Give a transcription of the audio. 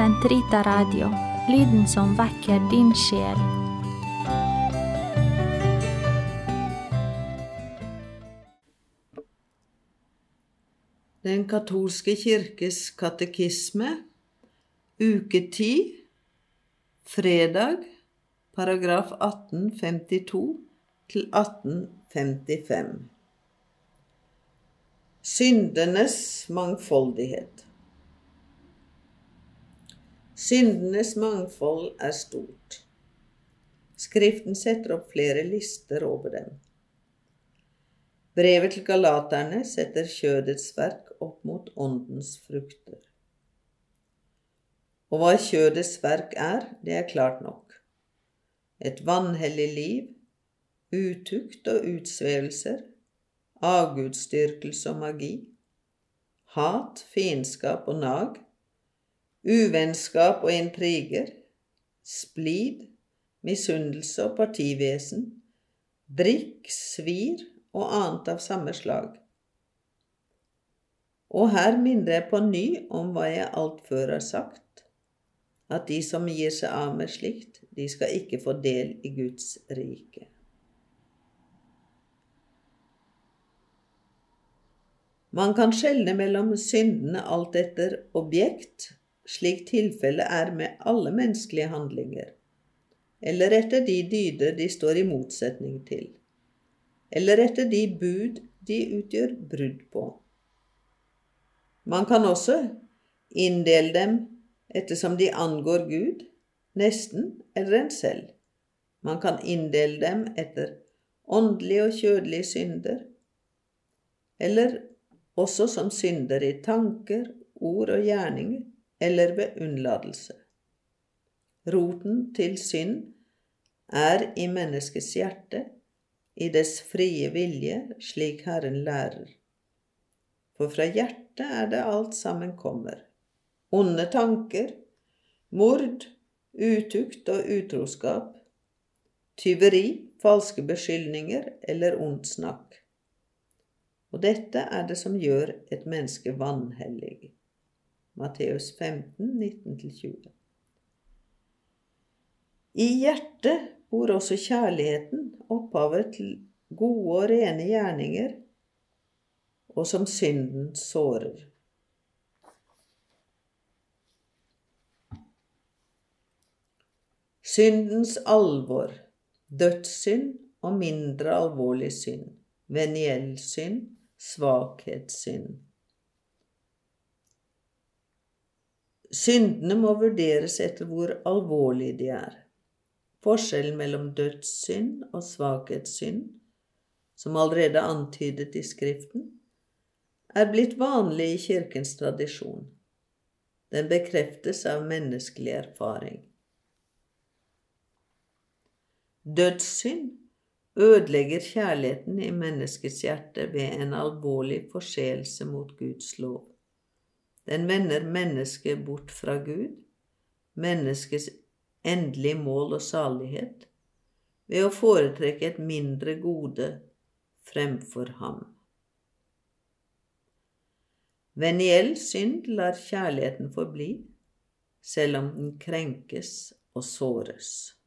Sentrita Radio, lyden som vekker din sjel. Den katolske kirkes katekisme, uke 10, fredag, paragraf 1852 til 1855. Syndenes mangfoldighet. Syndenes mangfold er stort. Skriften setter opp flere lister over dem. Brevet til galaterne setter kjødets verk opp mot åndens frukter. Og hva kjødets verk er, det er klart nok. Et vanhellig liv, utukt og utsvevelser, avgudsdyrkelse og magi, hat, fiendskap og nag, uvennskap og intriger, splid, misunnelse og partivesen, drikk, svir og annet av samme slag. Og her minner jeg på ny om hva jeg alt før har sagt, at de som gir seg av med slikt, de skal ikke få del i Guds rike. Man kan skjelne mellom syndene alt etter objekt, slik tilfellet er med alle menneskelige handlinger, eller etter de dyder de står i motsetning til eller etter de bud de utgjør brudd på. Man kan også inndele dem ettersom de angår Gud, nesten eller en selv. Man kan inndele dem etter åndelige og kjødelige synder, eller også som synder i tanker, ord og gjerninger, eller ved unnlatelse. Roten til synd er i menneskets hjerte, i dess frie vilje, slik Herren lærer. For fra hjertet er det alt sammen kommer. Onde tanker, mord, utukt og utroskap, tyveri, falske beskyldninger eller ondt snakk. Og dette er det som gjør et menneske vanhellig. Matteus 15, 19-20. I hjertet bor også kjærligheten, opphavet til gode og rene gjerninger, og som synden sårer. Syndens alvor, dødssynd og mindre alvorlig synd, veniell synd, svakhetssynd. Syndene må vurderes etter hvor alvorlige de er. Forskjellen mellom dødssynd og svakhetssynd, som allerede antydet i Skriften, er blitt vanlig i Kirkens tradisjon. Den bekreftes av menneskelig erfaring. Dødssynd ødelegger kjærligheten i menneskets hjerte ved en alvorlig forseelse mot Guds lov. Den vender mennesket bort fra Gud, menneskets endelig mål og salighet ved å foretrekke et mindre gode fremfor ham. Veniell synd lar kjærligheten forbli, selv om den krenkes og såres.